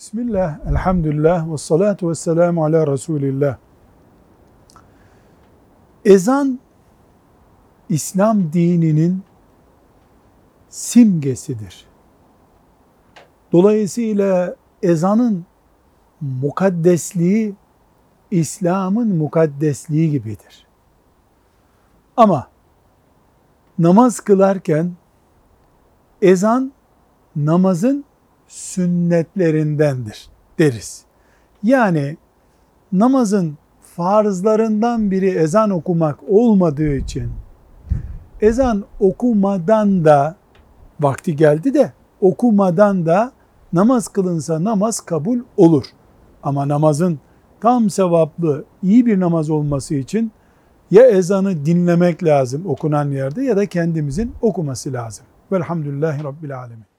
Bismillah, elhamdülillah ve salatu ve selamu ala Resulillah. Ezan, İslam dininin simgesidir. Dolayısıyla ezanın mukaddesliği, İslam'ın mukaddesliği gibidir. Ama namaz kılarken ezan namazın sünnetlerindendir deriz. Yani namazın farzlarından biri ezan okumak olmadığı için ezan okumadan da vakti geldi de okumadan da namaz kılınsa namaz kabul olur. Ama namazın tam sevaplı iyi bir namaz olması için ya ezanı dinlemek lazım okunan yerde ya da kendimizin okuması lazım. Velhamdülillahi Rabbil Alemin.